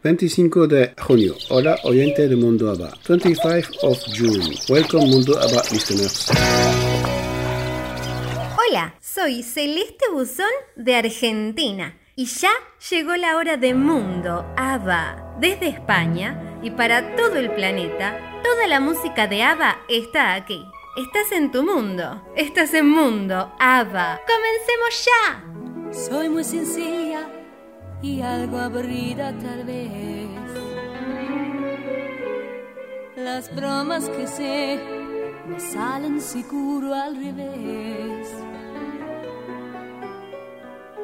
25 de junio. Hola, oyente de Mundo ABBA. 25 of June. Welcome, Mundo ABBA listeners. Hola, soy Celeste Buzón de Argentina. Y ya llegó la hora de Mundo ABBA. Desde España y para todo el planeta, toda la música de ABBA está aquí. Estás en tu mundo. Estás en Mundo ABBA. ¡Comencemos ya! Soy muy sencilla y algo aburrida tal vez. Las bromas que sé me salen seguro al revés.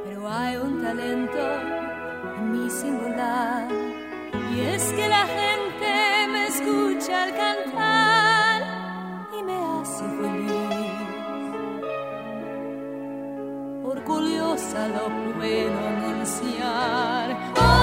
Pero hay un talento en mi singular y es que la gente me escucha al cantar y me hace feliz. Orgullosa lo puedo anunciar.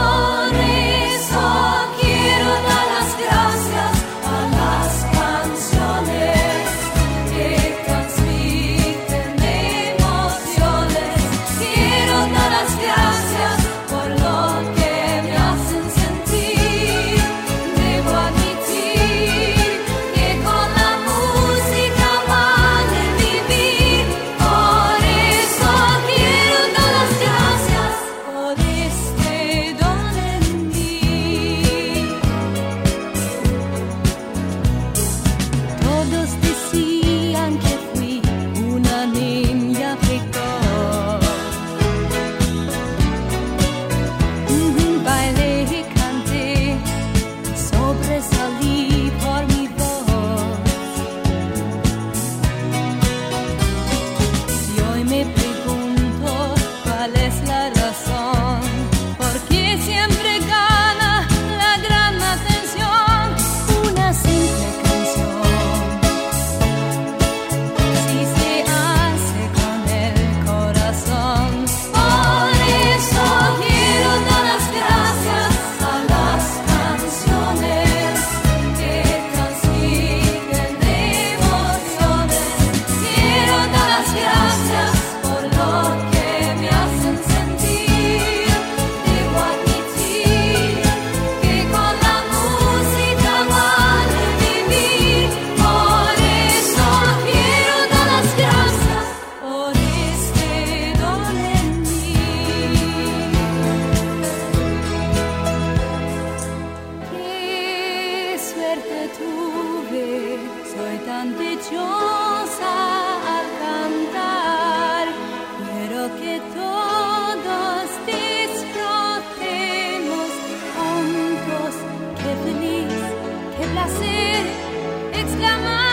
Exclamar.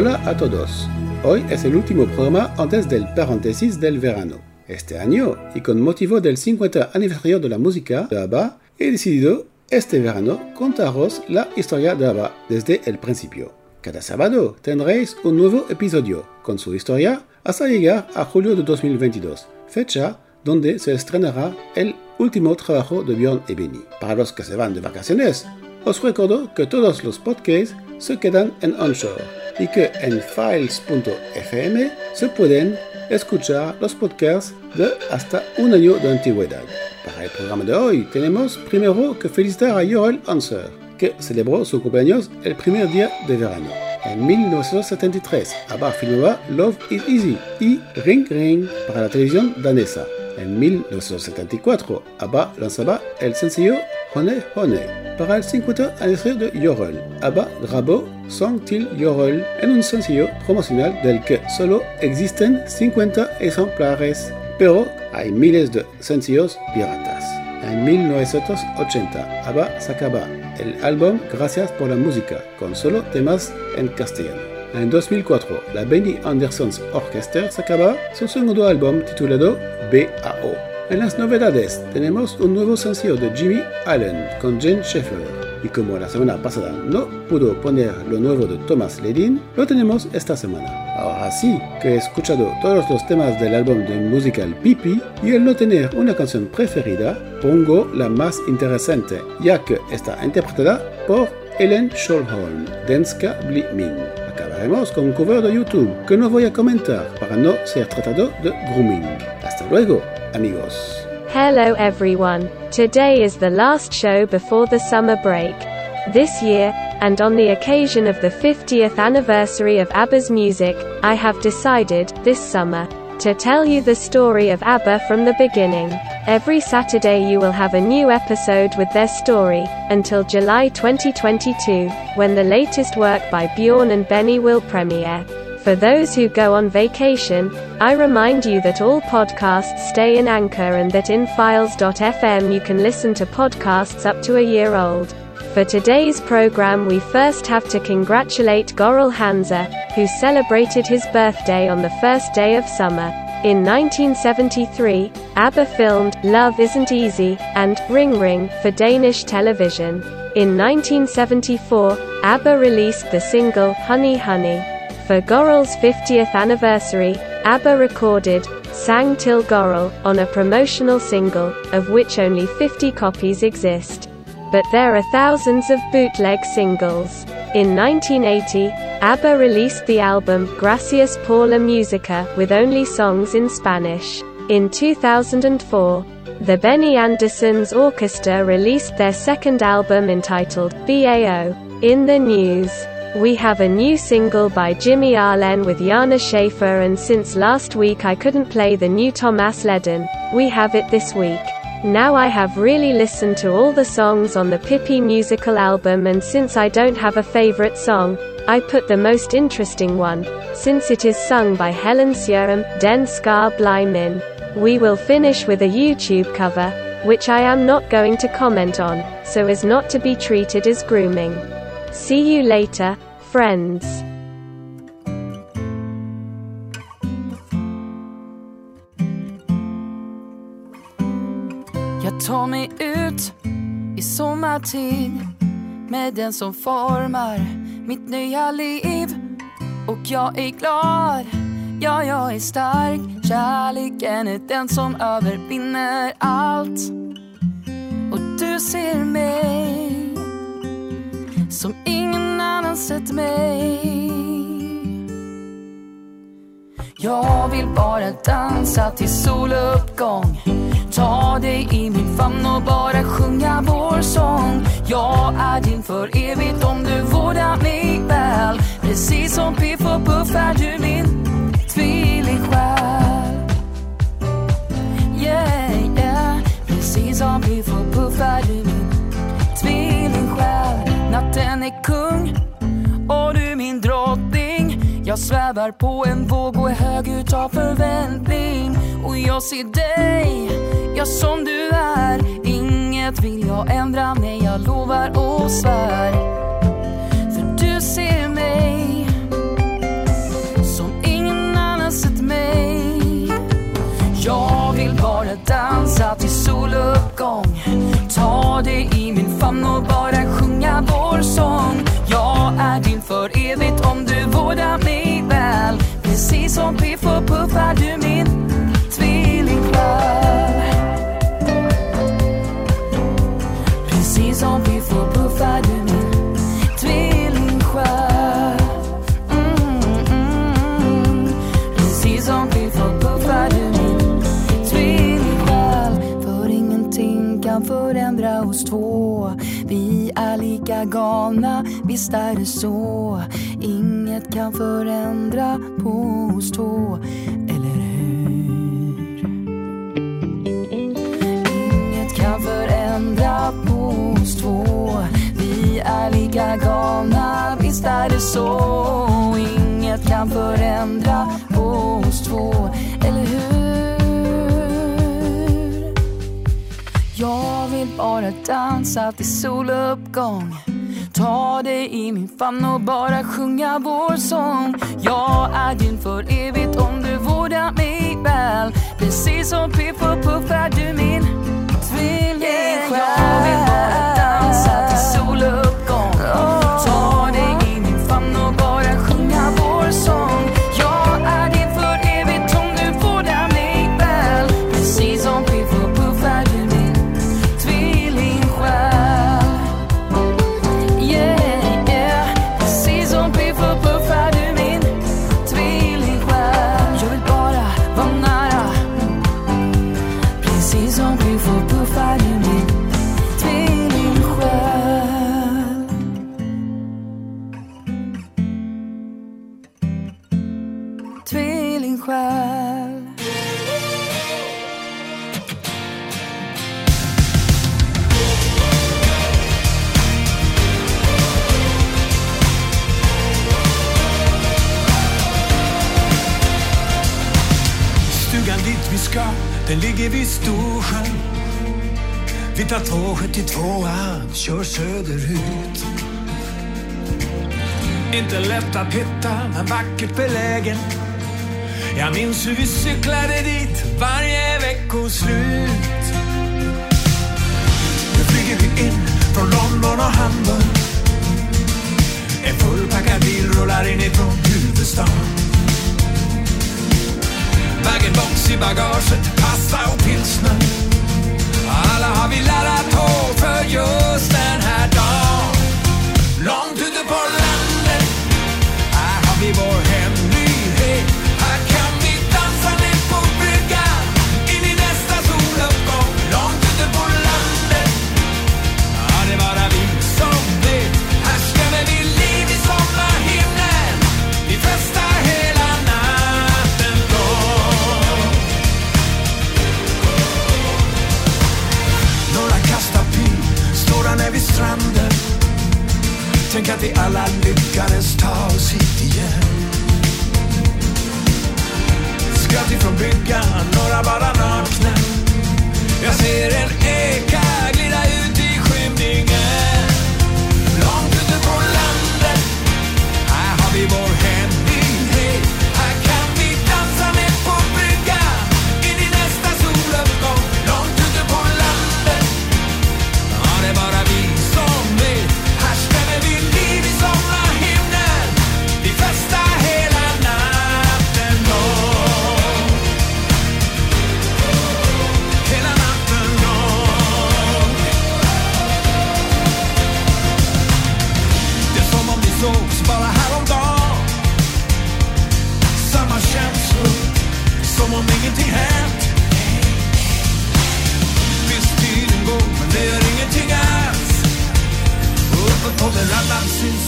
Hola a todos. Hoy es el último programa antes del paréntesis del verano. Este año, y con motivo del 50 aniversario de la música de ABBA, he decidido este verano contaros la historia de ABBA desde el principio. Cada sábado tendréis un nuevo episodio con su historia hasta llegar a julio de 2022, fecha donde se estrenará el último trabajo de Björn y Benny. Para los que se van de vacaciones, os recuerdo que todos los podcasts se quedan en onshore y que en files.fm se pueden escuchar los podcasts de hasta un año de antigüedad. Para el programa de hoy tenemos primero que felicitar a Jorel Hanser, que celebró su cumpleaños el primer día de verano. En 1973, ABBA filmaba Love is Easy y Ring Ring para la televisión danesa. En 1974, ABBA lanzaba el sencillo Honey Honey para el 50 aniversario de Jorel. ABBA grabó Song Till Jorel en un sencillo promocional del que solo existen 50 ejemplares. pero hay miles de sencillos piratas. En 1980, ABBA sacaba el álbum Gracias por la música, con solo temas en castellano. En 2004, la Benny Anderson's Orchestra sacaba su segundo álbum titulado BAO. En las novedades tenemos un nuevo sencillo de Jimmy Allen con Jane Sheffer. Y como la semana pasada no pudo poner lo nuevo de Thomas Ledin, lo tenemos esta semana. Ahora sí que he escuchado todos los temas del álbum de musical Pipi y al no tener una canción preferida, pongo la más interesante, ya que está interpretada por Ellen Scholholm, Denska Bli Con un cover de YouTube que no voy a comentar para no ser tratado de grooming. Hasta luego, amigos. Hello everyone. Today is the last show before the summer break. This year, and on the occasion of the 50th anniversary of ABBA's music, I have decided, this summer, to tell you the story of ABBA from the beginning. Every Saturday you will have a new episode with their story, until July 2022, when the latest work by Bjorn and Benny will premiere. For those who go on vacation, I remind you that all podcasts stay in Anchor and that in files.fm you can listen to podcasts up to a year old. For today's program, we first have to congratulate Gorel Hansa, who celebrated his birthday on the first day of summer. In 1973, ABBA filmed Love Isn't Easy and Ring Ring for Danish television. In 1974, ABBA released the single Honey Honey. For Gorel's 50th anniversary, ABBA recorded Sang Till Gorel on a promotional single, of which only 50 copies exist. But there are thousands of bootleg singles. In 1980, ABBA released the album Gracias por la Musica with only songs in Spanish. In 2004, the Benny Anderson's Orchestra released their second album entitled BAO. In the news, we have a new single by Jimmy Arlen with Jana Schaefer and since last week I couldn't play the new Thomas Ledden, we have it this week. Now I have really listened to all the songs on the Pippi musical album and since I don't have a favorite song, I put the most interesting one, since it is sung by Helen Sjörum, Den Ska Bly Min. We will finish with a YouTube cover, which I am not going to comment on, so as not to be treated as grooming. See you later, friends. Ta mig ut i sommartid med den som formar mitt nya liv. Och jag är glad, ja jag är stark. Kärleken är den som övervinner allt. Och du ser mig som ingen annan sett mig. Jag vill bara dansa till soluppgång. Ta dig i min famn och bara sjunga vår sång. Jag är din för evigt om du vårdar mig väl. Precis som Piff och Puff är du min tvillingsjäl. Yeah, yeah. Precis som Piff och Puff är du min tvillingsjäl. Natten är kung och du min drottning. Jag svävar på en våg och är hög utav förväntning. Och jag ser dig, ja som du är. Inget vill jag ändra, nej jag lovar och svär. Bara dansa till soluppgång. Ta dig i min famn och bara sjunga vår sång. Jag är din för evigt om du vårdar mig väl. Precis som Piff och Puff är du lika galna, visst är det så. Inget kan förändra på oss två, eller hur? Inget kan förändra på oss två. Vi är lika galna, visst är det så. Inget kan förändra på oss två, Jag vill bara dansa till soluppgång. Ta dig i min famn och bara sjunga vår sång. Jag är din för evigt om du vårdar mig väl. Precis som Piff och Puff är du min tvillingsjäl. Jag vill bara dansa till soluppgång. Ta dig Den ligger vid Storsjön. Vi tar 272an, kör söderut. Inte lätt att hitta, men vackert belägen. Jag minns hur vi cyklade dit varje veckoslut. Nu flyger vi in från London och Hamburg. En fullpackad bil rullar inifrån huvudstaden. Bag-in-box i bagaget, pasta och pilsner. Alla har vi laddat på för just den här dagen. Långt ute på landet, här har vi vår hem. Tänk att vi alla lyckades ta oss hit igen. Skratt ifrån bryggan, några bara nakna. Jag ser en eka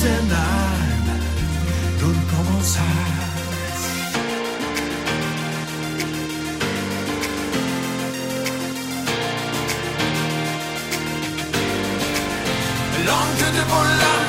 cenar con comenzar. Långt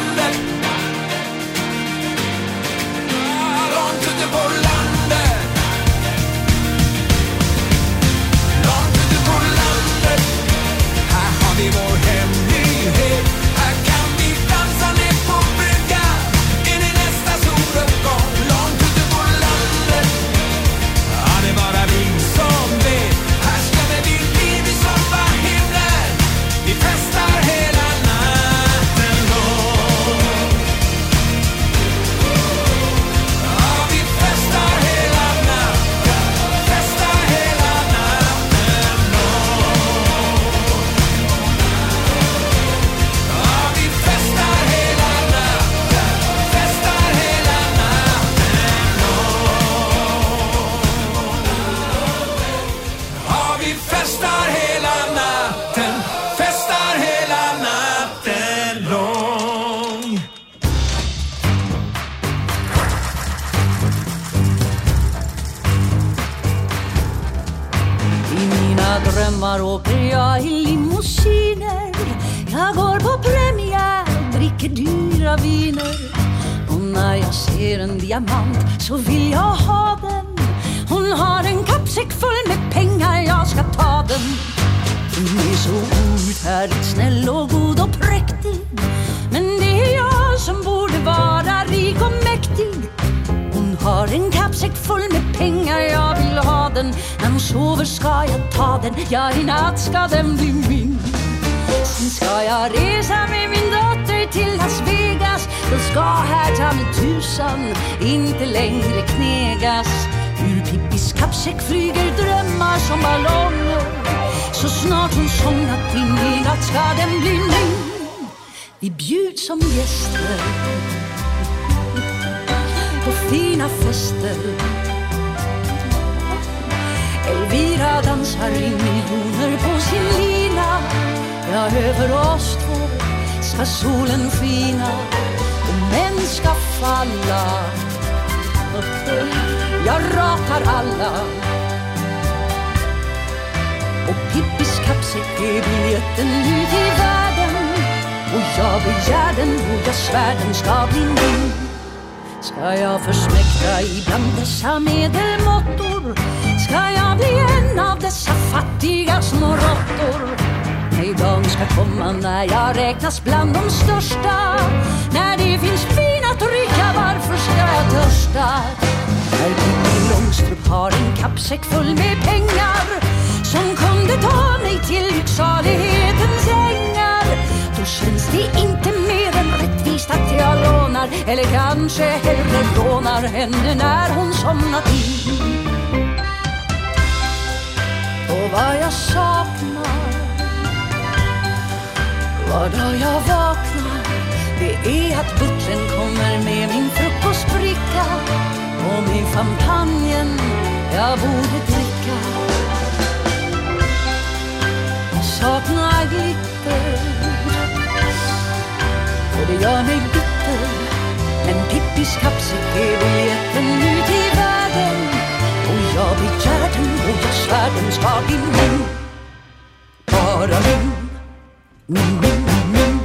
ska jag resa med min dotter till Las Vegas. Då ska här ta mig tusan inte längre knegas. Ur Pippis kappsäck flyger drömmar som ballonger. Så snart hon somnat in i natt ska den bli min. Vi bjuds som gäster på fina fester. Elvira dansar in miljoner på sin lina. Ja, över oss två ska solen skina och män ska falla. Jag ratar alla och Pippis kappsäck är biljetten ut i världen och jag begär den och jag svär den ska bli min. Ska jag försmäkta ibland dessa medelmåttor? Ska jag bli en av dessa fattiga små råttor? Nej, dag ska komma när jag räknas bland de största När det finns vin att dricka, varför ska jag törsta? När Pippi Långstrump har en kappsäck full med pengar Som kunde ta mig till lycksalighetens ängar Då känns det inte mer än rättvist att jag lånar Eller kanske hellre lånar henne när hon somnat in Och vad jag saknar var dag jag vaknar Det är att butlern kommer med min frukostbricka Och med champagnen jag borde dricka. Jag saknar glitter Och det gör mig bitter. Men Pippis kappsäck är biljetten ut i världen Och jag begär den och jag svär den ska bli min. Bara min. Uhum.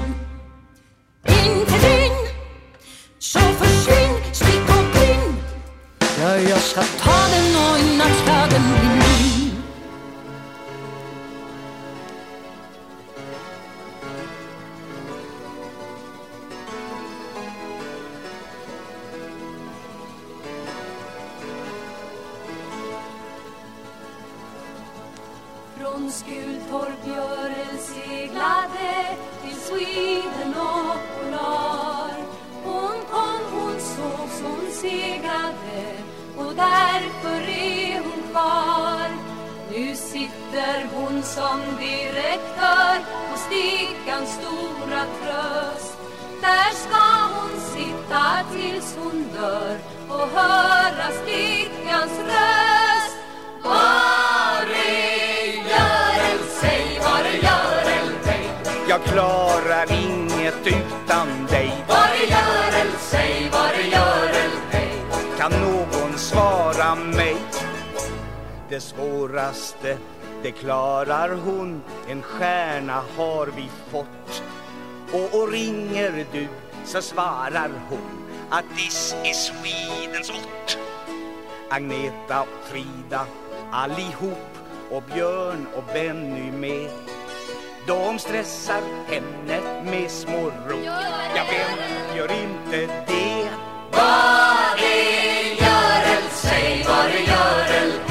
Det svåraste, det klarar hon. En stjärna har vi fått. Och, och ringer du så svarar hon Att this is Swedens ort. Agneta och Frida allihop och Björn och Benny med. De stressar henne med små rop. Ja, vem gör inte det? Var är Görel, säg var är Görel,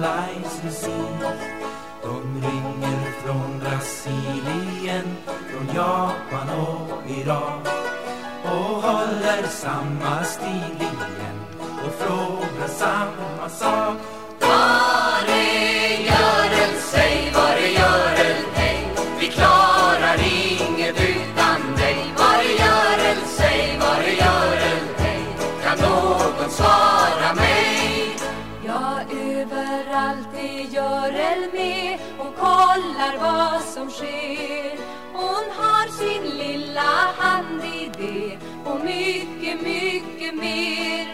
licensees De ringer från Brasilien Från Japan och Iran Och håller samma stil igen Och frågar samma sak. Var sker. Hon har sin lilla hand i det och mycket, mycket mer.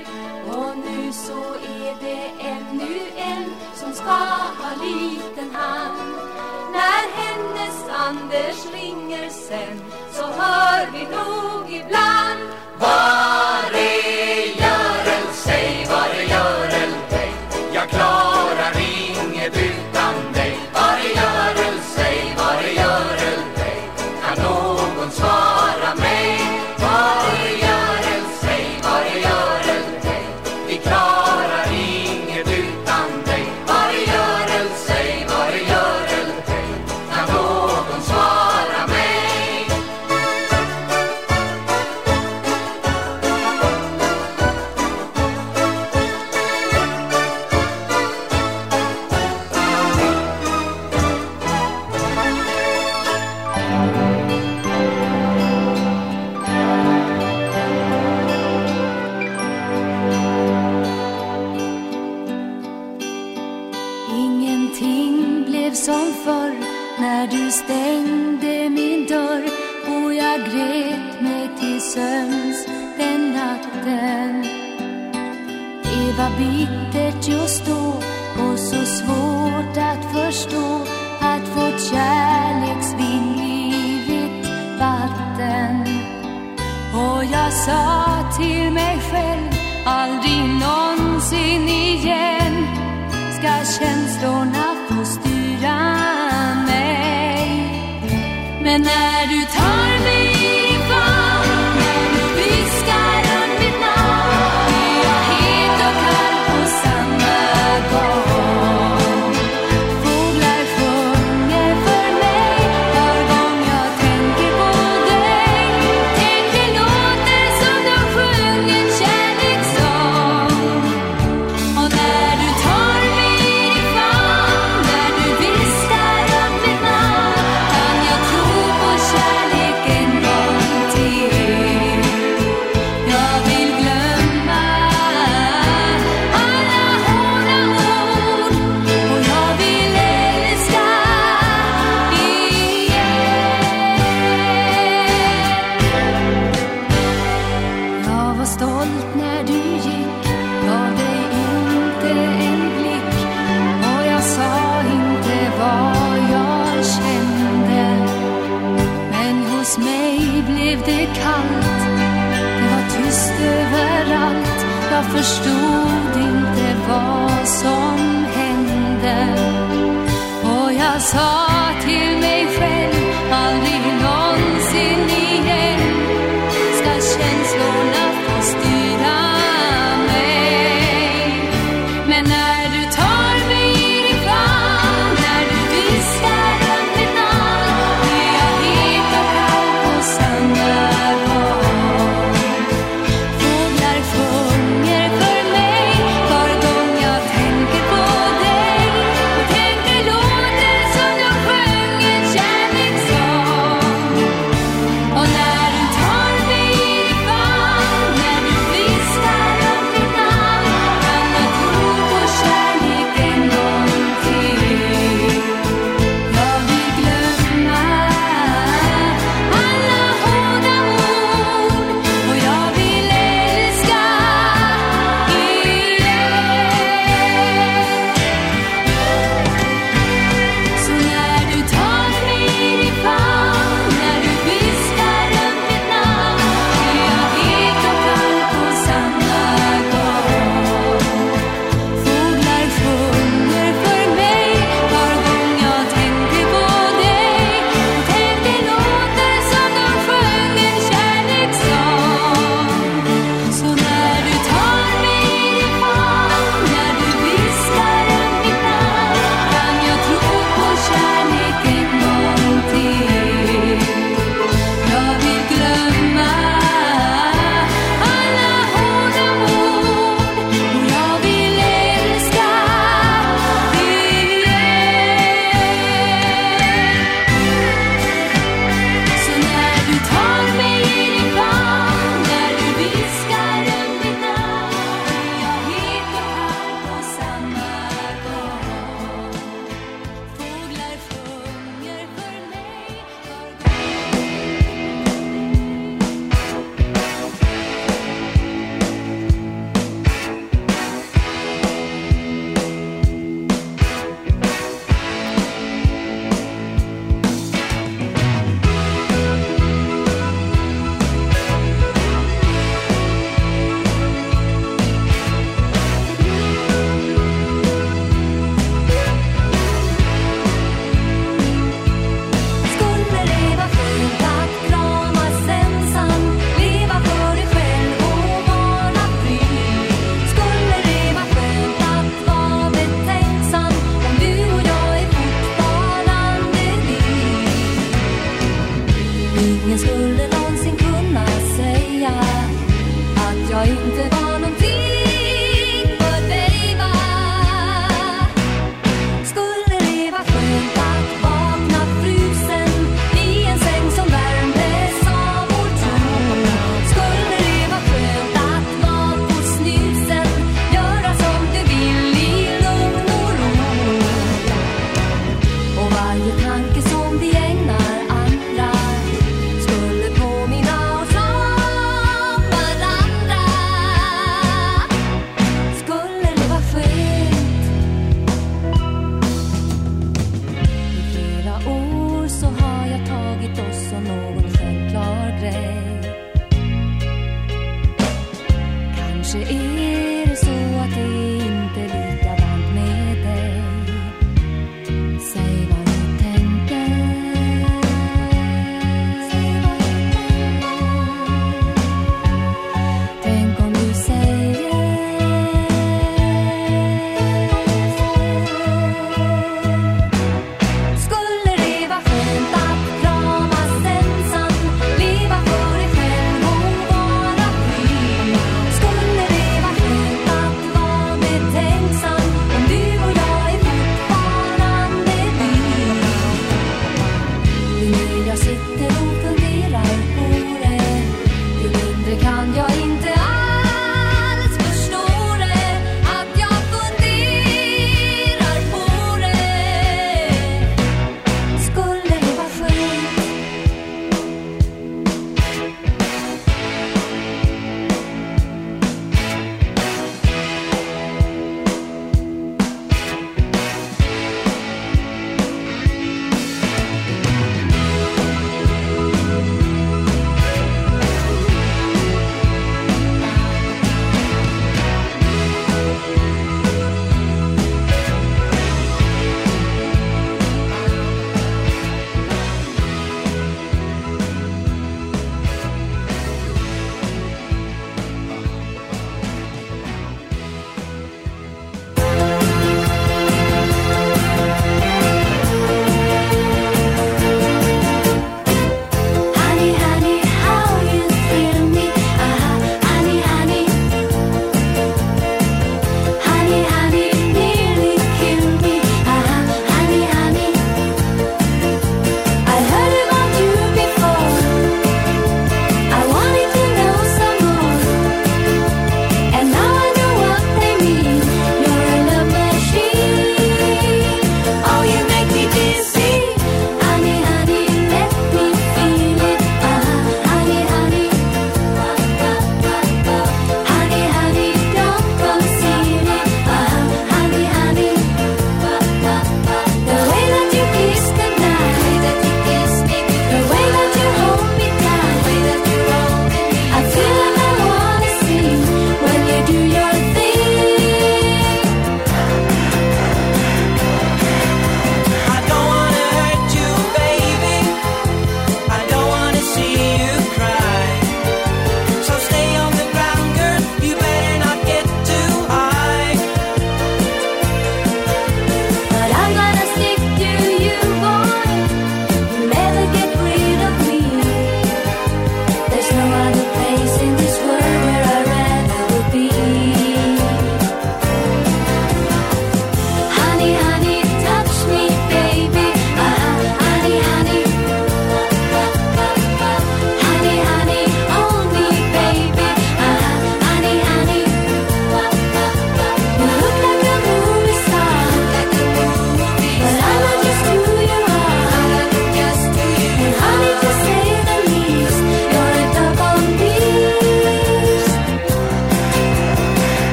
Och nu så är det ännu en som ska ha liten hand. När hennes Anders ringer sen så hör vi nog ibland. var bittert just då och så svårt att förstå att vårt kärleksvin blivit vatten. Och jag sa till mig själv aldrig någonsin igen ska känslorna få styra mig. Men när du tar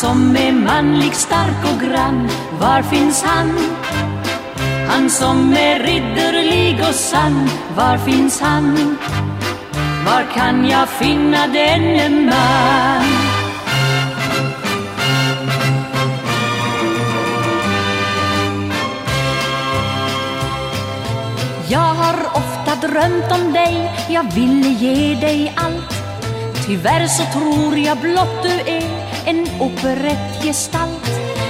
som är manlig, stark och grann, var finns han? Han som är ridderlig och sann, var finns han? Var kan jag finna denne man? Jag har ofta drömt om dig, jag ville ge dig allt. Tyvärr så tror jag blott du är en operettgestalt.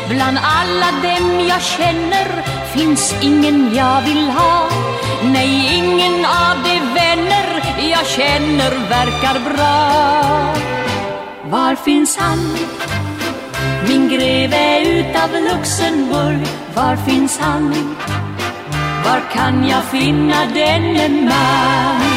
Bland alla dem jag känner finns ingen jag vill ha. Nej, ingen av de vänner jag känner verkar bra. Var finns han? Min greve utav Luxemburg, var finns han? Var kan jag finna denne man?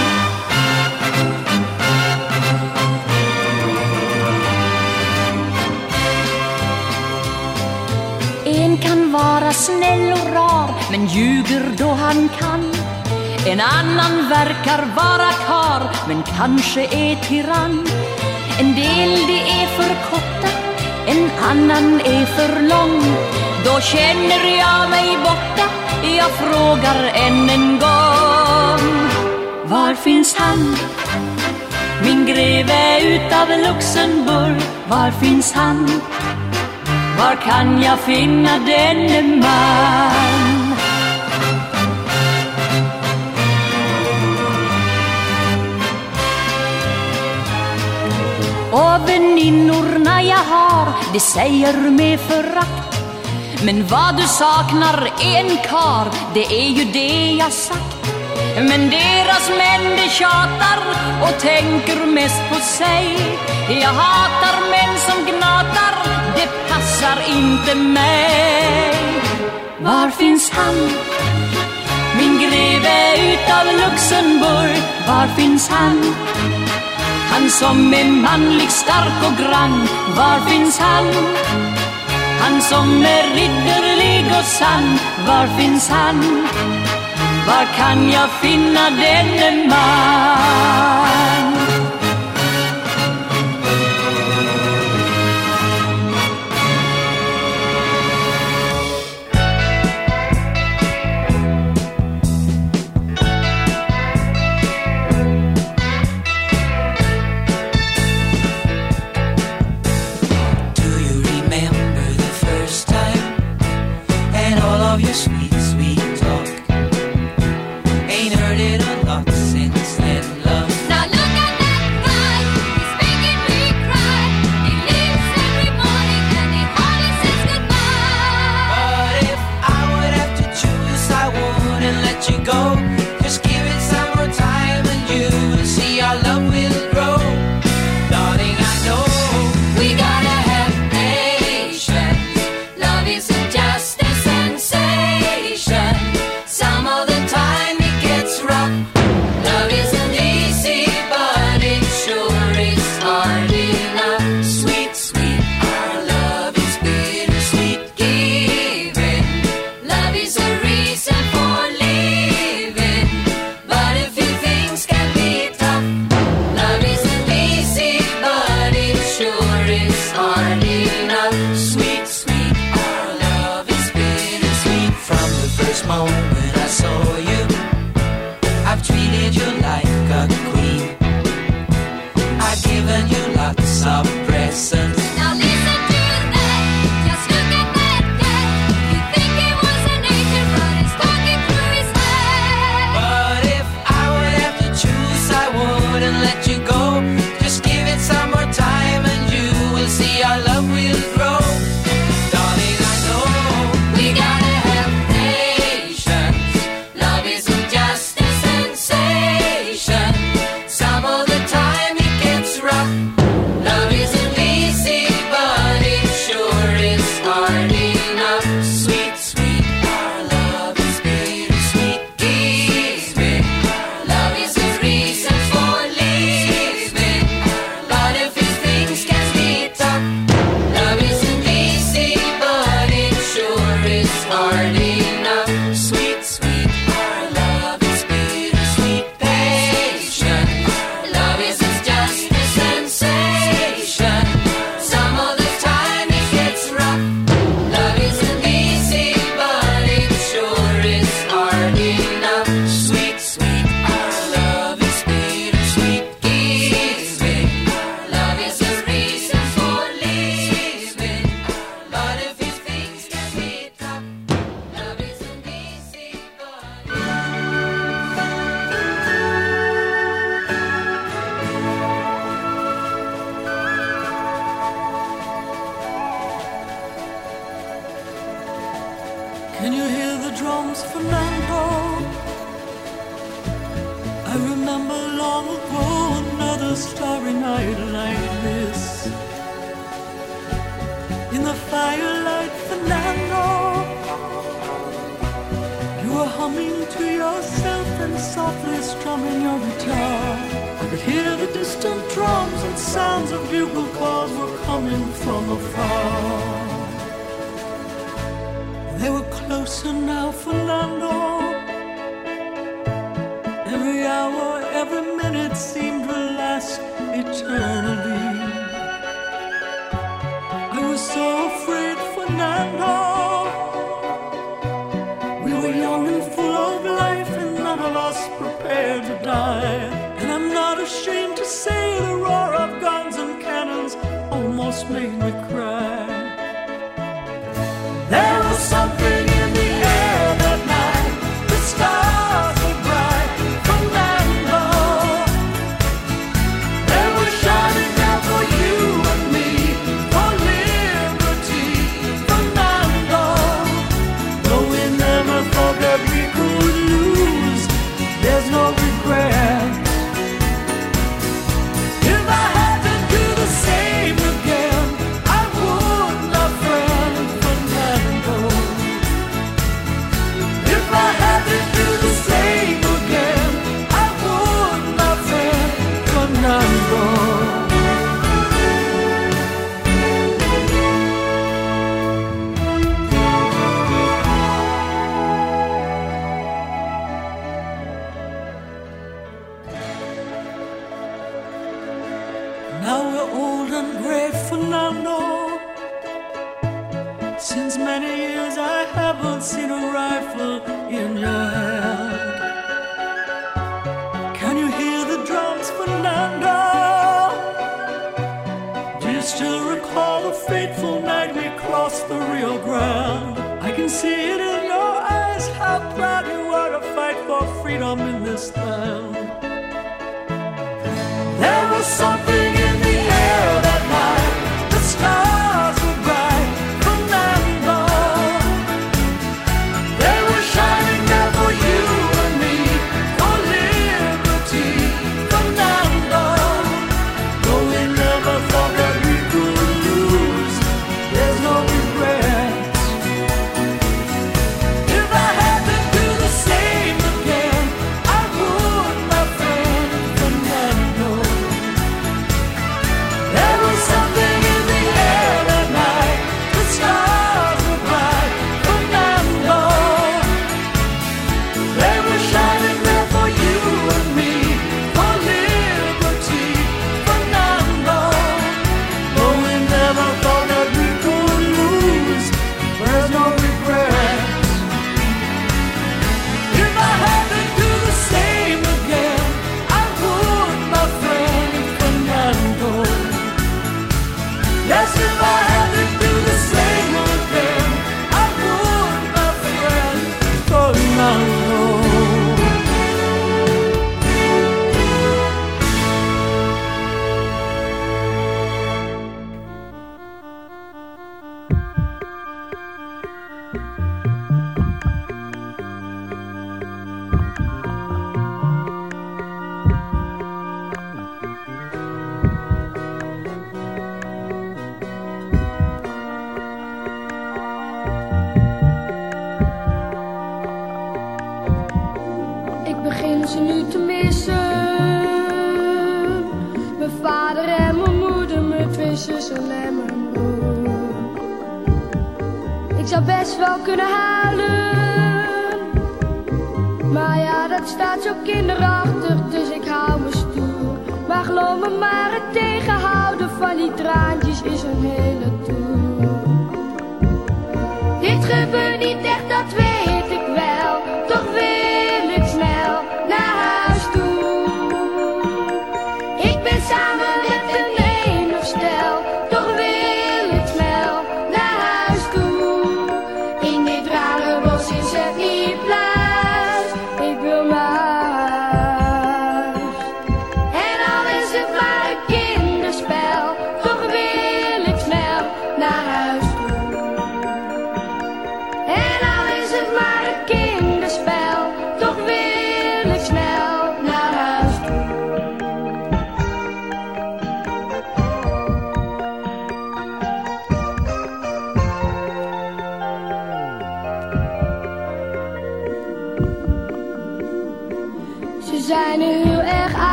Vara snäll och rar men ljuger då han kan. En annan verkar vara kar men kanske är tyrann. En del det är för korta, en annan är för lång. Då känner jag mig borta, jag frågar än en gång. Var finns han? Min greve utav Luxemburg, var finns han? Var kan jag finna denne man? Och väninnorna jag har, de säger med förakt. Men vad du saknar är en kar, det är ju det jag sagt. Men deras män de tjatar och tänker mest på sig. Jag hatar män som gnatar, det passar inte mig Var finns han? Min greve utav Luxemburg, var finns han? Han som är manlig, stark och grann, var finns han? Han som är ridderlig och sann, var finns han? Var kan jag finna denne man? long ago, another starry night like this. In the firelight, Fernando, you were humming to yourself and softly strumming your guitar. I could hear the distant drums and sounds of bugle calls were coming from afar. They were closer now, Fernando. every minute seemed to last eternally. I was so afraid, Fernando. We were young and full of life, and none of us prepared to die. And I'm not ashamed to say the roar of guns and cannons almost made me cry.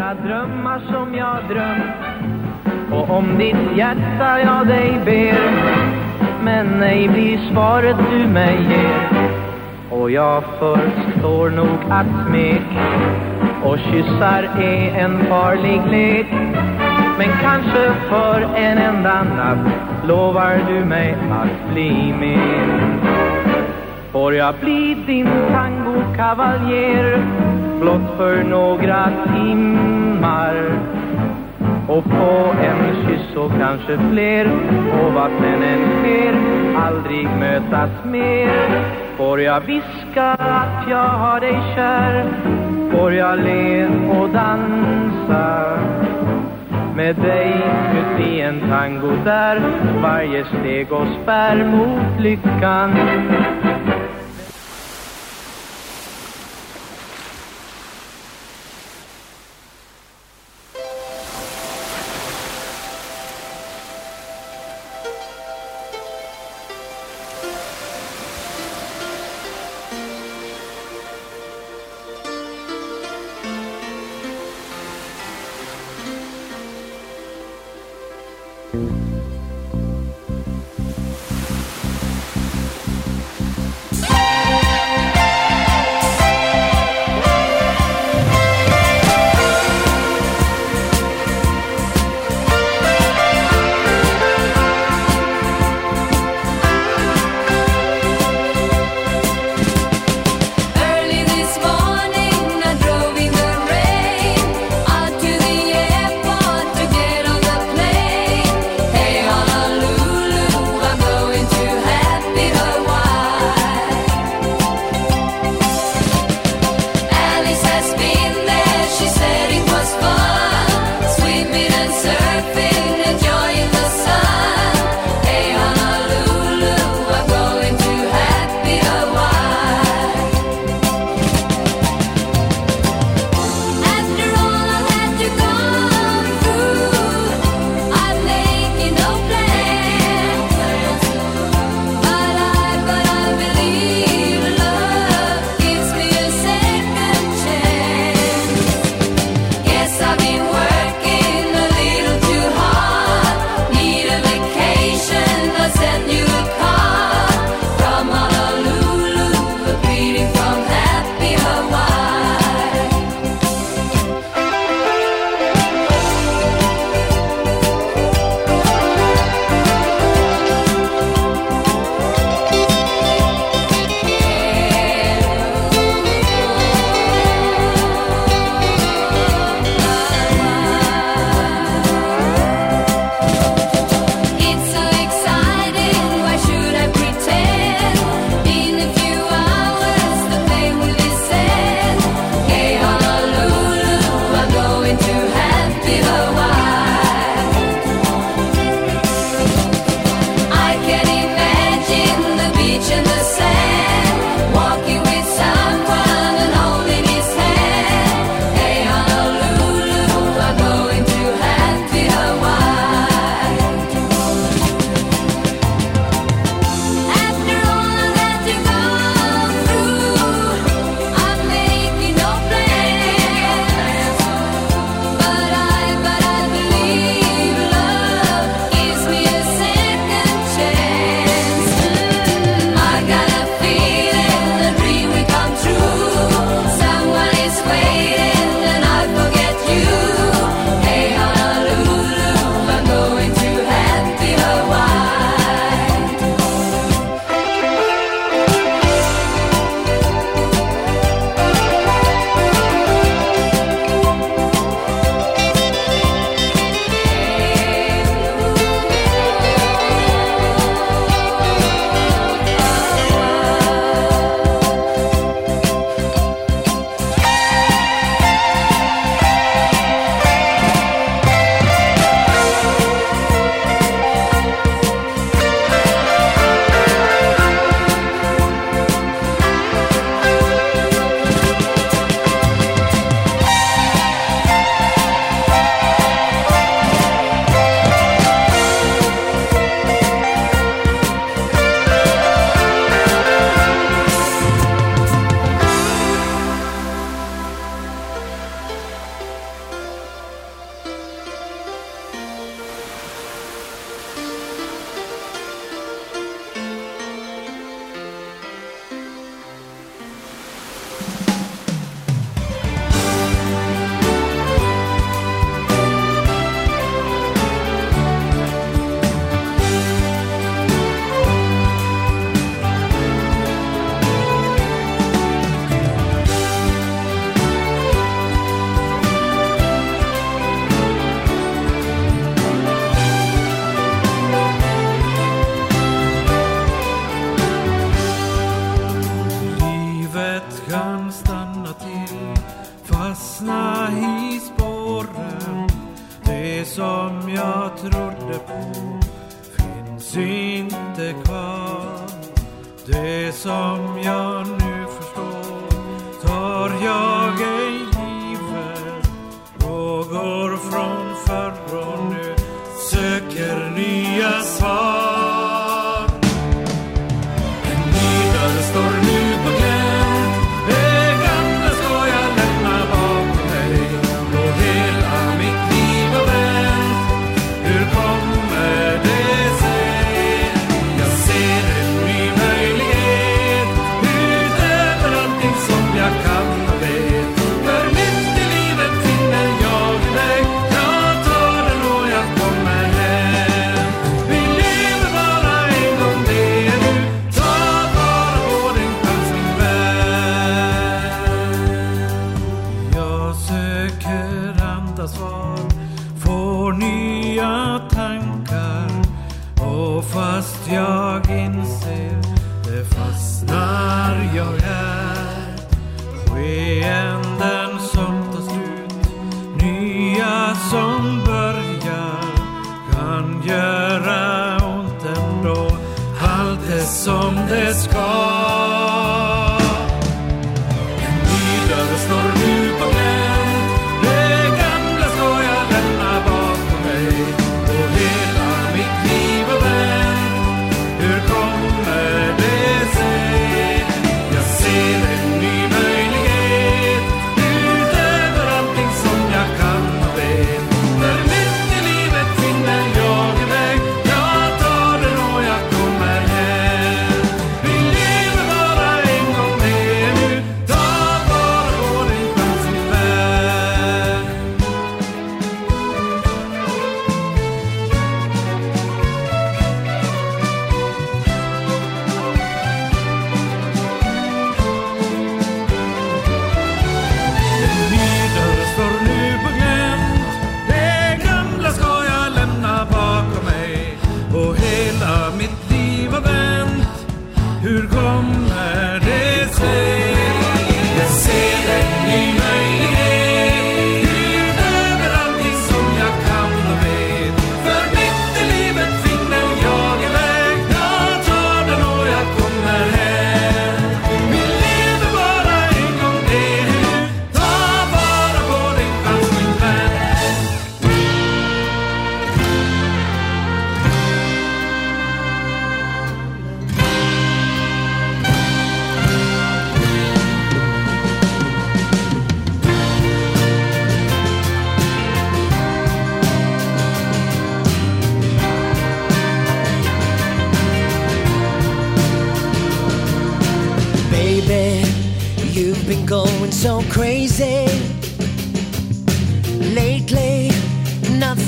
Vackra drömmar som jag drömt. Och om ditt hjärta jag dig ber Men nej blir svaret du mig ger. Och jag förstår nog att smek Och kyssar är en farlig lek. Men kanske för en enda natt Lovar du mig att bli min Får jag bli din tangokavaljer blott för några timmar. Och på en kyss och kanske fler. Och vad sen än sker aldrig mötas mer. Får jag viska att jag har dig kär? Får jag le och dansa? Med dig ut i en tango där varje steg oss bär mot lyckan.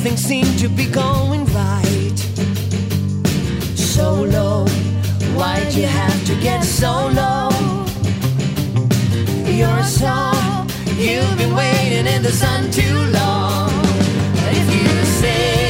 Everything seemed to be going right. So low, why'd you have to get so low? You're a so, you've been waiting in the sun too long. If you say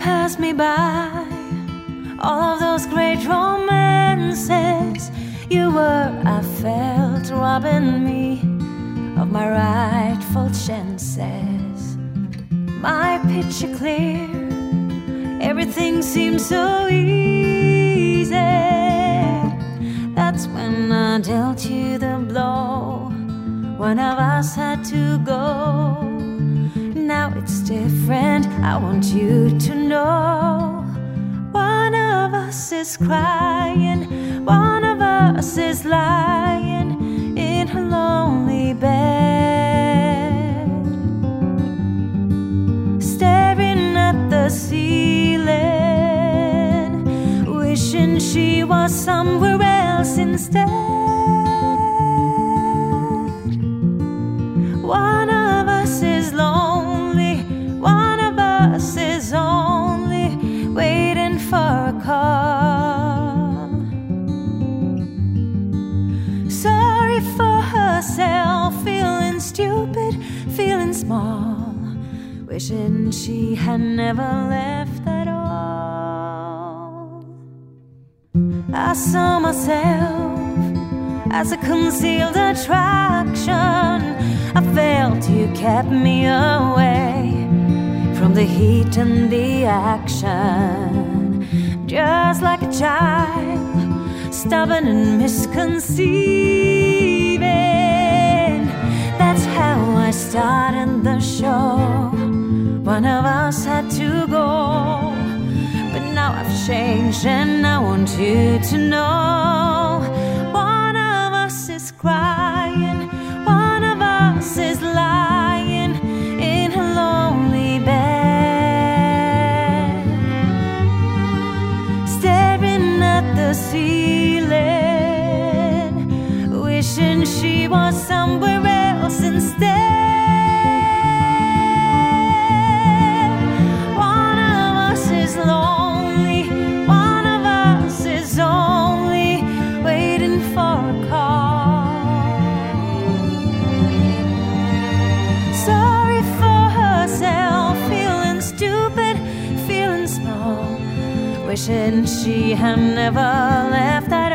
passed me by. All of those great romances you were, I felt, robbing me of my rightful chances. My picture clear, everything seemed so easy. That's when I dealt you the blow. One of us had to go different. I want you to know. One of us is crying, one of us is lying in her lonely bed, staring at the ceiling, wishing she was somewhere else. wishing she had never left at all. I saw myself as a concealed attraction. I felt you kept me away from the heat and the action. Just like a child, stubborn and misconceiving. That's how I started the show. One of us had to go. But now I've changed and I want you to know one of us is crying. wishing she had never left that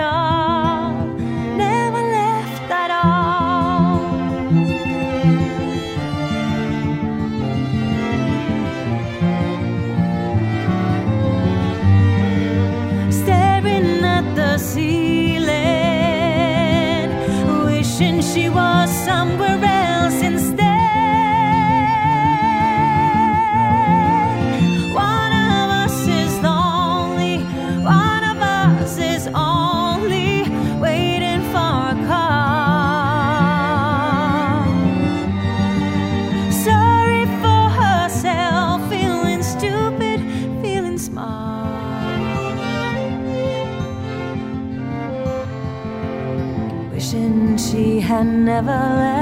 never let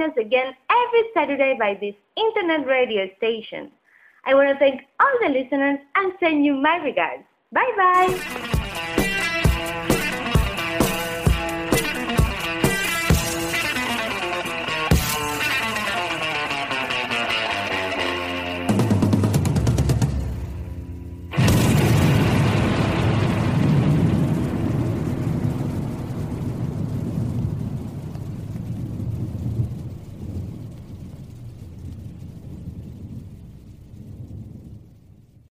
join us again every Saturday by this internet radio station. I want to thank all the listeners and send you my regards. Bye bye.